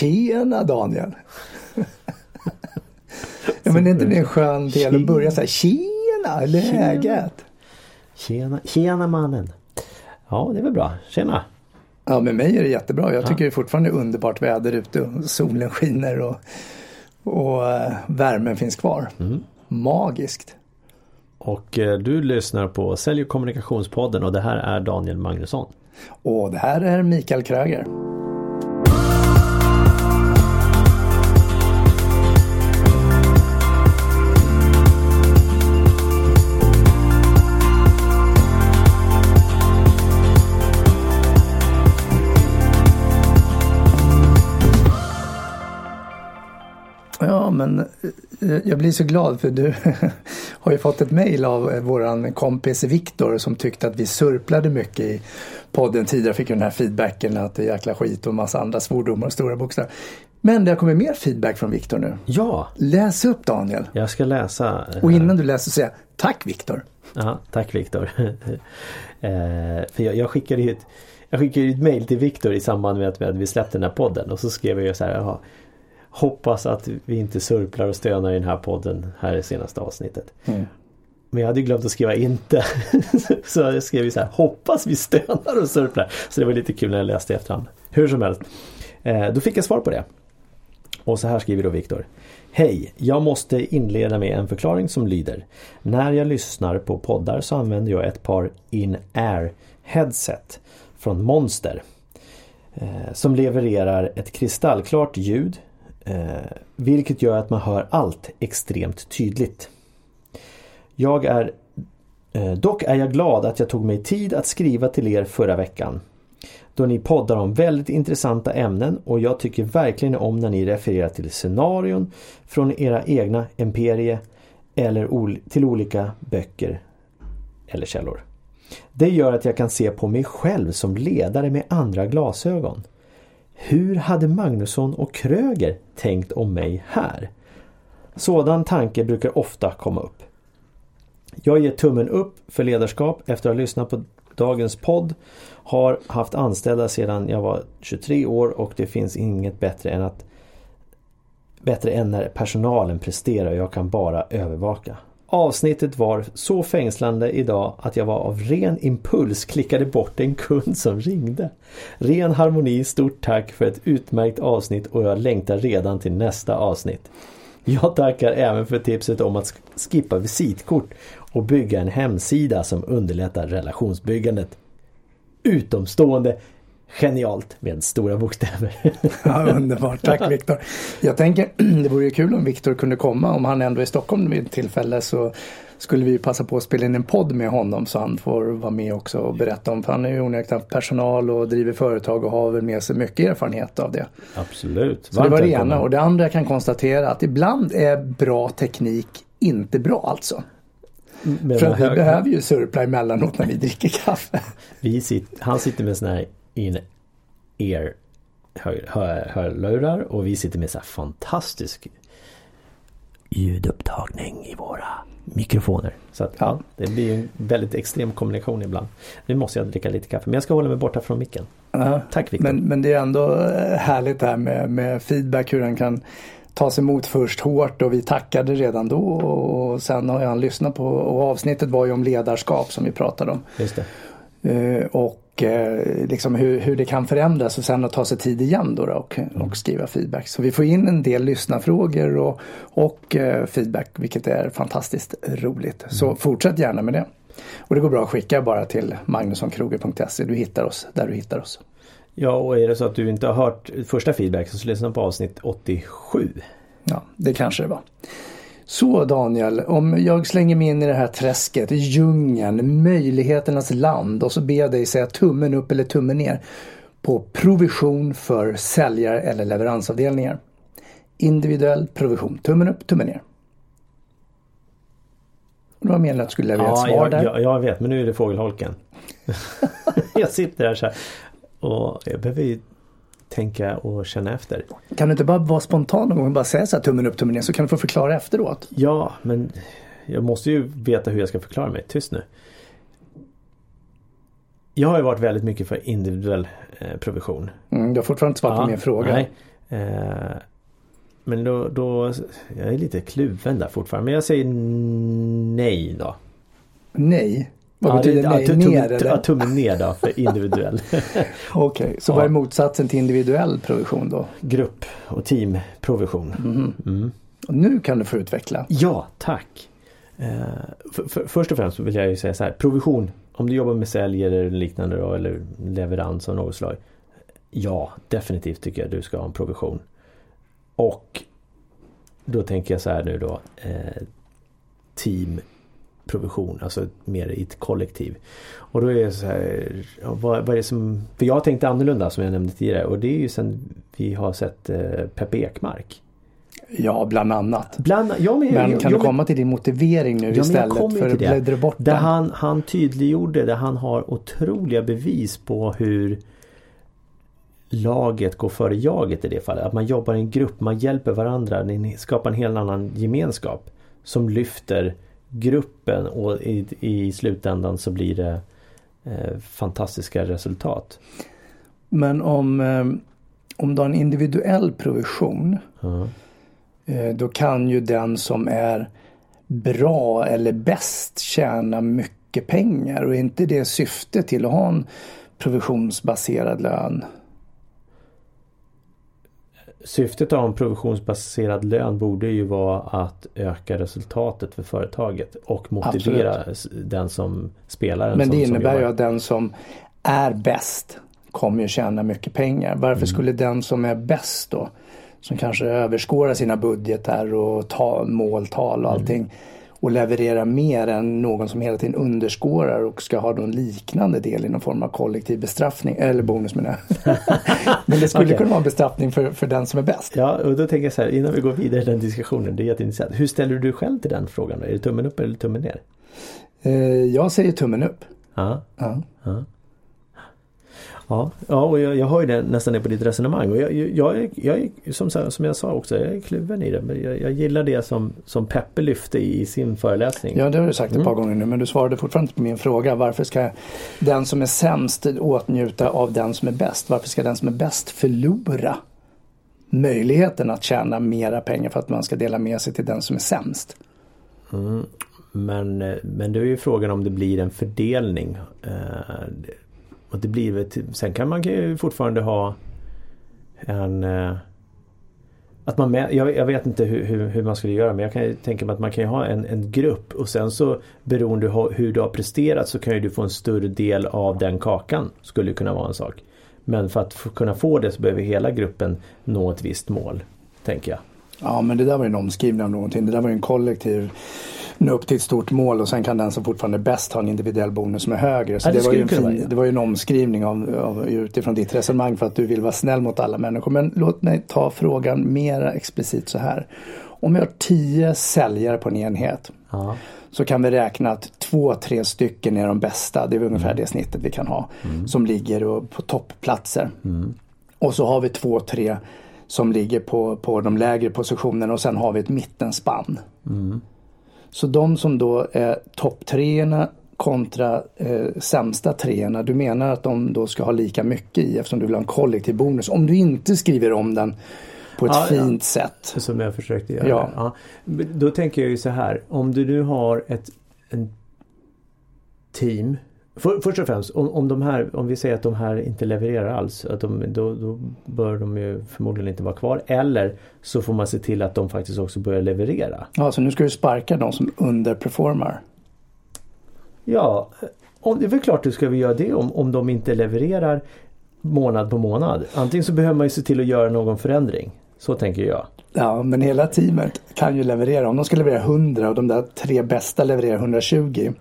Tjena Daniel! ja men är inte det en skön del att börja så här, Tjena, läget? Tjena, tjena mannen! Ja, det är väl bra. Tjena! Ja, med mig är det jättebra. Jag tycker det är fortfarande underbart väder ute solen skiner och, och äh, värmen finns kvar. Mm. Magiskt. Och eh, du lyssnar på Sälj och kommunikationspodden och det här är Daniel Magnusson. Och det här är Mikael Kröger. Men eh, jag blir så glad för du har ju fått ett mejl av eh, våran kompis Viktor som tyckte att vi surplade mycket i podden tidigare. Fick ju den här feedbacken att det är jäkla skit och massa andra svordomar och stora bokstäver. Men det har kommit mer feedback från Viktor nu. Ja! Läs upp Daniel. Jag ska läsa. Och innan du läser säga tack Viktor. Ja, tack Viktor. eh, för jag, jag skickade ju ett, jag skickade ett mejl till Viktor i samband med att vi släppte den här podden och så skrev jag så här. Jaha, Hoppas att vi inte surplar och stönar i den här podden här i senaste avsnittet. Mm. Men jag hade glömt att skriva inte. så jag skrev så här, hoppas vi stönar och surplar. Så det var lite kul när jag läste i efterhand. Hur som helst. Eh, då fick jag svar på det. Och så här skriver då Viktor. Hej! Jag måste inleda med en förklaring som lyder. När jag lyssnar på poddar så använder jag ett par in-air headset från Monster. Eh, som levererar ett kristallklart ljud Eh, vilket gör att man hör allt extremt tydligt. Jag är eh, Dock är jag glad att jag tog mig tid att skriva till er förra veckan. Då ni poddar om väldigt intressanta ämnen och jag tycker verkligen om när ni refererar till scenarion från era egna imperie eller ol till olika böcker eller källor. Det gör att jag kan se på mig själv som ledare med andra glasögon. Hur hade Magnusson och Kröger tänkt om mig här? Sådan tanke brukar ofta komma upp. Jag ger tummen upp för ledarskap efter att ha lyssnat på dagens podd. Har haft anställda sedan jag var 23 år och det finns inget bättre än att Bättre än när personalen presterar och jag kan bara övervaka. Avsnittet var så fängslande idag att jag var av ren impuls klickade bort en kund som ringde. Ren harmoni, stort tack för ett utmärkt avsnitt och jag längtar redan till nästa avsnitt. Jag tackar även för tipset om att skippa visitkort och bygga en hemsida som underlättar relationsbyggandet. Utomstående Genialt med stora bokstäver. ja, underbart, tack Viktor. Jag tänker det vore ju kul om Viktor kunde komma om han ändå är i Stockholm vid ett tillfälle så skulle vi passa på att spela in en podd med honom så han får vara med också och berätta om, för han är ju onekligen personal och driver företag och har väl med sig mycket erfarenhet av det. Absolut. Så det var det ena och det andra jag kan konstatera att ibland är bra teknik inte bra alltså. Men För vi behöver ju surpla emellanåt när vi dricker kaffe. Vi sitter, han sitter med sån här in ear hörlurar och vi sitter med så här fantastisk ljudupptagning i våra mikrofoner. Så att, ja, det blir en väldigt extrem kommunikation ibland. Nu måste jag dricka lite kaffe men jag ska hålla mig borta från micken. Ja, Tack Victor. Men, men det är ändå eh, härligt det här med, med feedback hur den kan tas emot först hårt och vi tackade redan då och sen har han lyssnat på och avsnittet var ju om ledarskap som vi pratade om. Just det. Uh, och och eh, liksom hur, hur det kan förändras och sen att ta sig tid igen då, då och, mm. och skriva feedback. Så vi får in en del lyssnarfrågor och, och eh, feedback vilket är fantastiskt roligt. Mm. Så fortsätt gärna med det. Och det går bra att skicka bara till magnussonkroger.se. Du hittar oss där du hittar oss. Ja och är det så att du inte har hört första feedback så lyssna på avsnitt 87. Ja det kanske det var. Så Daniel, om jag slänger mig in i det här träsket, djungeln, möjligheternas land och så ber jag dig säga tummen upp eller tummen ner på provision för säljare eller leveransavdelningar. Individuell provision, tummen upp, tummen ner. Det var meningen att du skulle leverera ja, ett svar jag, där. Jag, jag vet, men nu är det fågelholken. jag sitter här så här och jag behöver tänka och känna efter. Kan du inte bara vara spontan någon gång och bara säga så här tummen upp, tummen ner så kan du få förklara efteråt? Ja, men jag måste ju veta hur jag ska förklara mig. Tyst nu. Jag har ju varit väldigt mycket för individuell eh, provision. Mm, du har fortfarande inte svarat ja, på min fråga. Nej. Eh, men då, då, jag är lite kluven där fortfarande. Men jag säger nej då. Nej? Vad Ja, betyder nej? tum- ner ja, Tummen ner då för individuell. Okej, så Ja. vad är motsatsen till individuell provision då? Grupp och teamprovision. Mm. Och nu kan du få utveckla. Ja, tack. Eh, för, för, först och främst vill jag ju säga så här. Provision. Om du jobbar med sälj eller liknande då, eller leverans av något slag. Ja, definitivt tycker jag du ska ha en provision. Och då tänker jag så här nu då. Eh, teamprovision, alltså mer i ett kollektiv. Och då är det så här, vad, vad är det som, för jag tänkte annorlunda som jag nämnde tidigare och det är ju sen vi har sett eh, Peppe Ekmark. Ja, bland annat. Bland, ja, men, Men kan ja, du komma till din motivering nu Ja, men istället för att det. bläddra bort Där den? han, han tydliggjorde, där han har otroliga bevis på hur laget går före jaget i det fallet. Att man jobbar i en grupp, man hjälper varandra, ni skapar en helt annan gemenskap. Som lyfter gruppen och i, i slutändan så blir det eh, fantastiska resultat. Men om, eh, om du har en individuell provision Ja. eh, då kan ju den som är bra eller bäst tjäna mycket pengar och är inte det syftet till att ha en provisionsbaserad lön? Syftet av en provisionsbaserad lön borde ju vara att öka resultatet för företaget och motivera s- den som spelar. Men som, det som innebär ju att den som är bäst kommer ju tjäna mycket pengar. Varför Mm. skulle den som är bäst då, som kanske överskårar sina budgetar och ta, måltal Mm. och allting och leverera mer än någon som hela tiden underskårar och ska ha en liknande del i någon form av kollektiv bestraffning, eller bonus menar jag. Men det skulle Okej. kunna vara en bestraffning för, för den som är bäst. Ja, och då tänker jag så här innan vi går vidare i den diskussionen. Det är jätteintressant. Hur ställer du själv till den frågan? Då? Är det tummen upp eller tummen ner? Eh, jag säger tummen upp. Ja, Ja. ja, ja och jag, jag har ju det nästan det på ditt resonemang. Och jag, jag, jag, som, som jag sa också, jag är kluven i det. Men jag, jag gillar det som, som Peppe lyfte i sin föreläsning. Ja, det har du sagt ett par Mm. gånger nu men du svarade fortfarande inte på min fråga. Varför ska den som är sämst åtnjuta av den som är bäst? Varför ska den som är bäst förlora möjligheten att tjäna mera pengar för att man ska dela med sig till den som är sämst? Mm, men, eh, men det är ju frågan om det blir en fördelning. Och det blir ett, typ- sen kan man ju fortfarande ha en eh, att man med, jag, jag vet inte hur, hur, hur man skulle göra men jag kan ju tänka mig att man kan ju ha en, en grupp och sen så beroende på hur du har presterat så kan ju du få en större del av den kakan. Skulle ju kunna vara en sak. Men för att kunna få det så behöver hela gruppen nå ett visst mål. Tänker jag. Ja, men det där var ju en omskrivning av någonting. Det där var ju en kollektiv nå upp till ett stort mål och sen kan den som fortfarande är bäst ha en individuell bonus som är högre. Så Ja, det det, var ju en fin, det var ju en omskrivning av, av, utifrån ditt resonemang för att du vill vara snäll mot alla människor. Men låt mig ta frågan mera explicit så här. Om jag har tio säljare på en enhet Ja. så kan vi räkna att två, tre stycken är de bästa. Det är ungefär det snittet vi kan ha. Som ligger på toppplatser. Och så har vi två, tre som ligger på, på de lägre positionerna och sen har vi ett mittenspann. Så de som då är topptreorna kontra eh, sämsta treorna. Du menar att de då ska ha lika mycket i eftersom du vill ha en kollektiv bonus. Om du inte skriver om den på ett Ja, ja. fint sätt. Som jag försökte göra. Ja. Men Då tänker jag ju så här. Om du nu har ett en team. För, först och främst om, om de här, om vi säger att de här inte levererar alls. Att de, då, då bör de ju förmodligen inte vara kvar. Eller så får man se till att de faktiskt också börjar leverera. Ja, så nu ska du sparka de som underperformar. Ja, om, det är väl klart du ska vi göra det om, om de inte levererar månad på månad. Antingen så behöver man ju se till att göra någon förändring. Så tänker jag. Ja, men hela teamet kan ju leverera. Om de ska leverera 100 och de där tre bästa levererar 120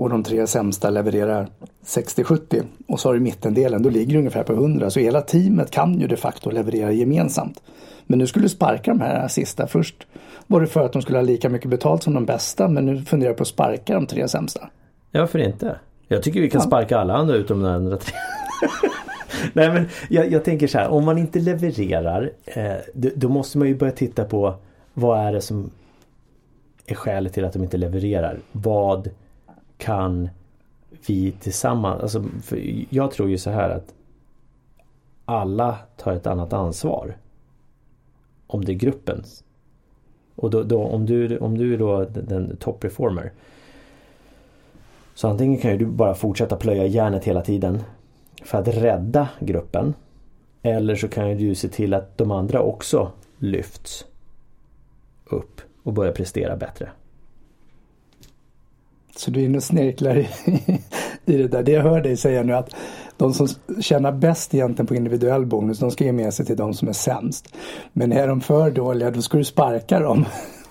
och de tre sämsta levererar 60-70 och så har du mittendelen, då ligger det ungefär på 100. Så hela teamet kan ju de facto leverera gemensamt. Men nu skulle du sparka de här sista. Först var det för att de skulle ha lika mycket betalt som de bästa men nu funderar jag på att sparka de tre sämsta. Ja, varför inte? Jag tycker vi kan sparka alla andra utom den andra tre. Nej men jag, jag tänker så här, om man inte levererar eh, då, då måste man ju börja titta på vad är det som är skälet till att de inte levererar. Vad kan vi tillsammans, alltså, för jag tror ju så här att alla tar ett annat ansvar. om det är gruppens. Och då, då, om, du, om du är då den, top reformer. Så antingen kan ju du bara fortsätta plöja järnet hela tiden för att rädda gruppen. Eller så kan ju du se till att de andra också lyfts upp och börjar prestera bättre. Så du är inne och snirklar i, i det där. Det jag hör dig säga nu att de som tjänar bäst egentligen på individuell bonus, de ska ge med sig till de som är sämst. Men är de för dåliga, då ska du sparka dem.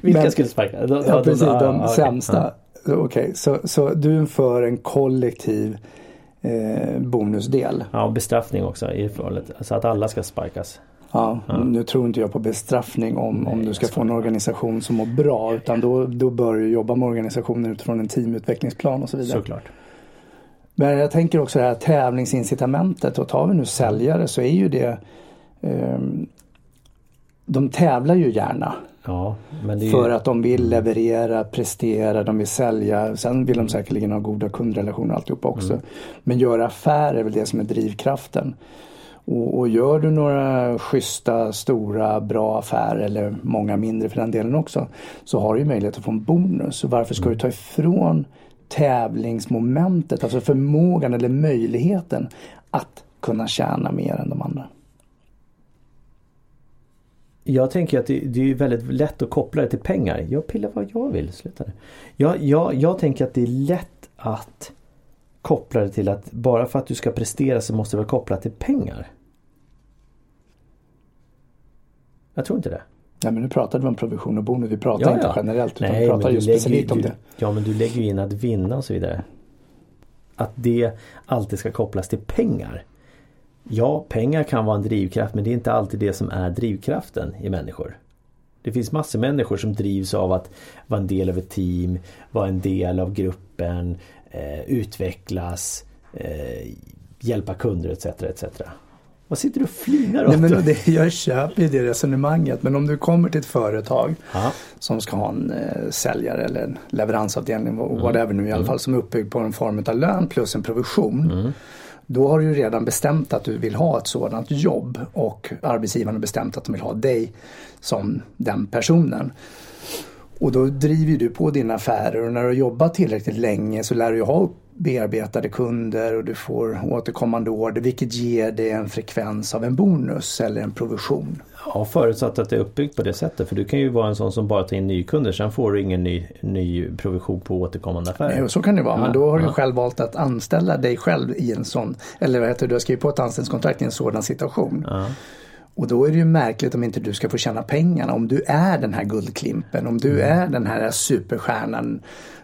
Vilka Men, du sparka? De, ja, precis, de, de ah, sämsta. Okej, okay. så, så du är för en kollektiv eh, bonusdel? Ja, bestraffning också i fallet. Så att alla ska sparkas. Ja, ja, nu tror inte jag på bestraffning om, Nej, om du ska få en organisation som mår bra. Utan då, då bör du jobba med organisationen utifrån en teamutvecklingsplan och så vidare. Såklart. Men jag tänker också det här tävlingsincitamentet och tar vi nu säljare så är ju det eh, De tävlar ju gärna. Ja, ju... För att de vill leverera, prestera, de vill sälja. Sen vill de säkerligen ha goda kundrelationer och alltihop också. Mm. Men göra affärer är väl det som är drivkraften. Och, och, gör du några schyssta, stora, bra affärer eller många mindre för den delen också. Så har du ju möjlighet att få en bonus. Så varför ska mm. du ta ifrån tävlingsmomentet, alltså förmågan eller möjligheten att kunna tjäna mer än de andra? Jag tänker att det, det är väldigt lätt att koppla det till pengar. Jag pillar vad jag vill. Sluta jag, jag, jag tänker att det är lätt att koppla det till att bara för att du ska prestera så måste det vara kopplat till pengar. Jag tror inte det. Nej men nu pratade vi om provision och bonus. Vi pratar ja, inte ja. generellt utan Nej, vi pratar just specifikt om det. Ja men du lägger ju in att vinna och så vidare. Att det alltid ska kopplas till pengar. Ja, pengar kan vara en drivkraft men det är inte alltid det som är drivkraften i människor. Det finns massor människor som drivs av att vara en del av ett team, vara en del av gruppen, eh, utvecklas, eh, hjälpa kunder etc. etc. Vad sitter du och flinar åt? Nej, men det, jag köper ju det resonemanget men om du kommer till ett företag Aha. som ska ha en eh, säljare eller en leveransavdelning, mm. whatever nu i alla mm. fall, som är uppbyggd på en form av lön plus en provision. Mm. Då har du ju redan bestämt att du vill ha ett sådant jobb och arbetsgivaren har bestämt att de vill ha dig som den personen. Och då driver du på dina affärer och när du har jobbat tillräckligt länge så lär du ha bearbetade kunder och du får återkommande order vilket ger dig en frekvens av en bonus eller en provision. Ja förutsatt att det är uppbyggt på det sättet för du kan ju vara en sån som bara tar in nykunder sen får du ingen ny, ny provision på återkommande affärer. Nej, så kan det vara ja, men då har ja. du själv valt att anställa dig själv i en sån eller vad heter det, du har skrivit på ett anställningskontrakt i en sådan situation. Ja. Och då är det ju märkligt om inte du ska få tjäna pengarna. Om du är den här guldklimpen, om du mm. är den här superstjärnan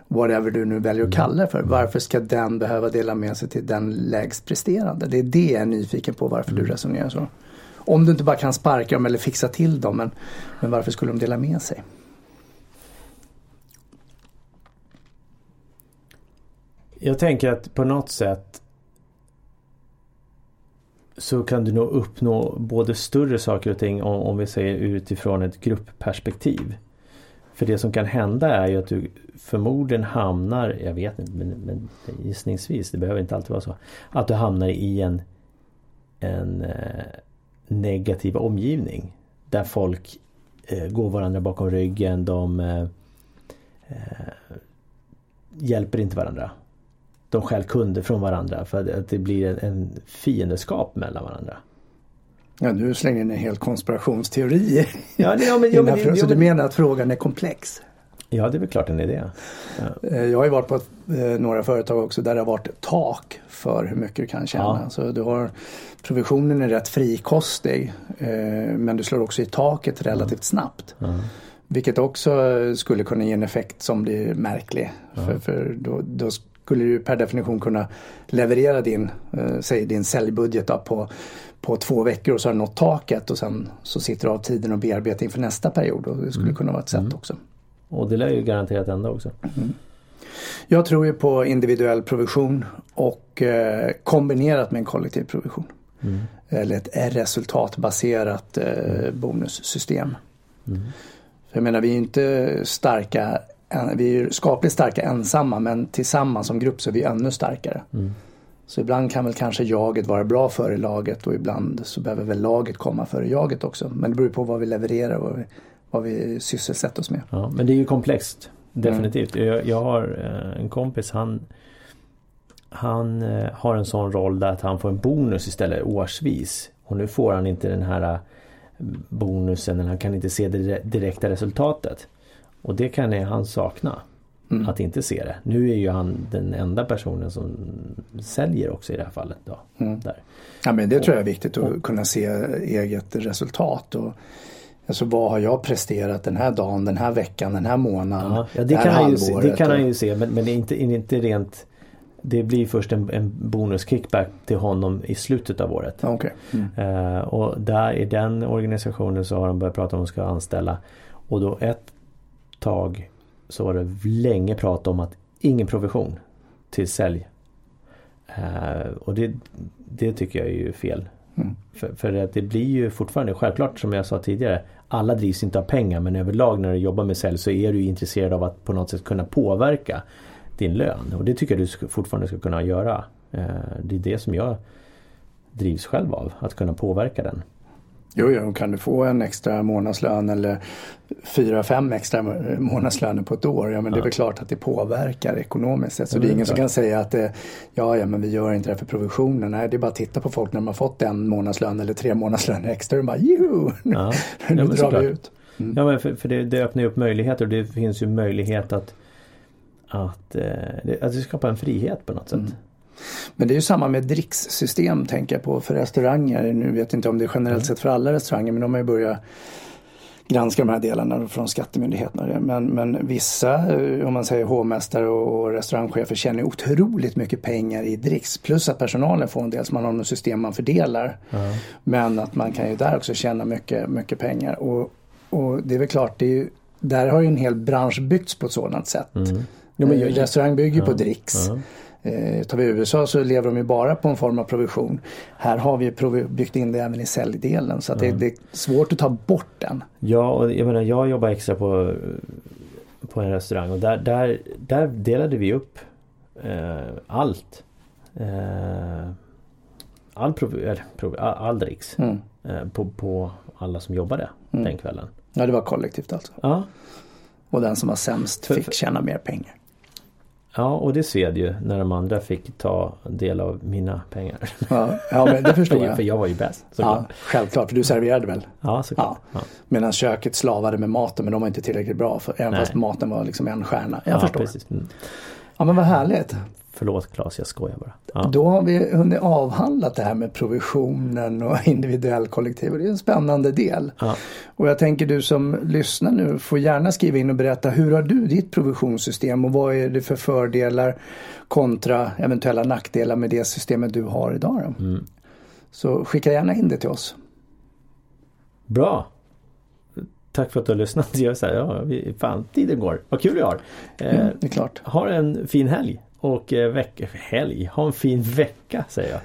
whatever du nu väljer att kalla det för. Varför ska den behöva dela med sig till den lägst presterande? Det är det jag är nyfiken på varför mm. du resonerar så. Om du inte bara kan sparka dem eller fixa till dem, men, men varför skulle de dela med sig? Jag tänker att på något sätt så kan du nog uppnå både större saker och ting om, om vi säger utifrån ett gruppperspektiv. För det som kan hända är ju att du förmodligen hamnar, jag vet inte men, men gissningsvis, det behöver inte alltid vara så. Att du hamnar i en, en eh, negativ omgivning. Där folk eh, går varandra bakom ryggen, de eh, eh hjälper inte varandra. De stjäl kunder från varandra för att det blir en, en fiendeskap mellan varandra. Ja, du slänger in en hel konspirationsteori. Ja, det, ja, men, ja, men, så ja, men, du menar att frågan är komplex? Ja, det är väl klart den är det. Ja. Eh, jag har ju varit på eh, några företag också där det har varit tak för hur mycket du kan tjäna. Ja. Så du har, provisionen är rätt frikostig eh, men du slår också i taket relativt snabbt. Ja. Vilket också skulle kunna ge en effekt som blir märklig. För, för då, då, skulle du per definition kunna leverera din, eh, säg din säljbudget på, på två veckor och så har du nått taket och sen så sitter du av tiden och bearbetar inför nästa period. Och det skulle mm. kunna vara ett sätt mm. också. Och det lär ju garanterat hända också. Mm. Jag tror ju på individuell provision och eh, kombinerat med en kollektiv provision. Mm. Eller ett resultatbaserat eh, bonussystem. Mm. Jag menar vi är inte starka, vi är skapligt starka ensamma men tillsammans som grupp så är vi ännu starkare. Mm. Så ibland kan väl kanske jaget vara bra före laget och ibland så behöver väl laget komma före jaget också. Men det beror på vad vi levererar och vad vi, vad vi sysselsätter oss med. Ja, men det är ju komplext. Definitivt. Mm. Jag, jag, har en kompis han Han har en sån roll där att han får en bonus istället årsvis. Och nu får han inte den här bonusen, eller han kan inte se det direkta resultatet. Och det kan han sakna. Mm. Att inte se det. Nu är ju han den enda personen som säljer också i det här fallet. Då, mm. där. Ja, men det tror jag är viktigt att och, kunna se eget resultat. Och, alltså vad har jag presterat den här dagen, den här veckan, den här månaden. Ja, ja det, kan han ju se, det kan han ju se men, men inte, inte rent det blir först en, en bonus-kickback till honom i slutet av året. Okay. Mm. Uh, och där i den organisationen så har de börjat prata om att de ska anställa. Och då ett tag så var det länge prat om att ingen provision till sälj. Uh, och det, det tycker jag är ju fel. Mm. För, för att det blir ju fortfarande självklart som jag sa tidigare. Alla drivs inte av pengar men överlag när du jobbar med sälj så är du intresserad av att på något sätt kunna påverka din lön. Och det tycker jag du fortfarande ska kunna göra. Eh, det är det som jag drivs själv av, att kunna påverka den. Jo, jo, kan du få en extra månadslön eller fyra, fem extra månadslöner på ett år, ja men ja. det är väl klart att det påverkar ekonomiskt sett. Så det är ingen som kan säga att det, ja, ja men vi gör inte det för provisionen. Nej, det är bara att titta på folk när de har fått en månadslön eller tre månadslöner extra och bara joho, ja. nu ja, drar vi ut. Mm. Ja men för, för det, det, öppnar upp möjligheter och det finns ju möjlighet att att, eh, att det skapar en frihet på något sätt. Mm. Men det är ju samma med dricksystem tänker jag på för restauranger. Nu vet jag inte om det är generellt mm. sett för alla restauranger men de har ju börjat granska de här delarna från skattemyndigheterna. Men, men vissa, eh, om man säger hovmästare och restaurangchefer tjänar otroligt mycket pengar i dricks. Plus att personalen får en del, så man har något system man fördelar. Mm. Men att man kan ju där också tjäna mycket, mycket pengar. Och, och det är väl klart, det ju, där har ju en hel bransch byggts på ett sådant sätt. Mm. Jo, men eh, restaurang bygger ja, på dricks. Ja. Eh, tar vi USA så lever de ju bara på en form av provision. Här har vi byggt in det även i säljdelen så att mm. det, det, är svårt att ta bort den. Ja, och jag menar jag jobbar extra på, på en restaurang och där, där, där delade vi upp eh, allt. Eh, all, provi, eller, provi, all, all dricks mm. eh, på, på alla som jobbade mm. den kvällen. Ja, det var kollektivt alltså? Ja. Och den som var sämst fick tjäna mer pengar? Ja och det sved ju när de andra fick ta del av mina pengar. Ja, ja men det förstår jag. För jag var ju bäst. Ja, självklart, för du serverade väl? Ja såklart. Ja. Medan köket slavade med maten men de var inte tillräckligt bra för, även Nej. fast maten var liksom en stjärna. Jag ja, förstår. Precis. Mm. Ja men vad härligt. Förlåt Claes, jag skojar bara. Ja. Då har vi hunnit avhandlat det här med provisionen och individuell kollektiv och det är en spännande del. Ja. Och jag tänker du som lyssnar nu får gärna skriva in och berätta hur har du ditt provisionssystem och vad är det för fördelar kontra eventuella nackdelar med det systemet du har idag. Mm. Så skicka gärna in det till oss. Bra! Tack för att du har lyssnat. Jag säger, ja, fan, tiden går. Vad kul vi har. Mm, det är klart. Eh, ha en fin helg. Och eh, veck helg, ha en fin vecka säger jag.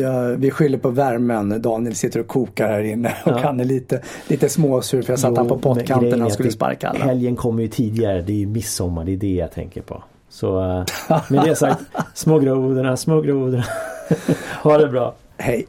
Ja, vi skyller på värmen. Daniel sitter och kokar här inne och ja. han är lite, lite småsur för jag satt han på pottkanten när han skulle sparka alla. Helgen kommer ju tidigare, det är ju midsommar, det är det jag tänker på. Så uh, med det sagt, små grodorna, små grodorna. ha det bra. Hej.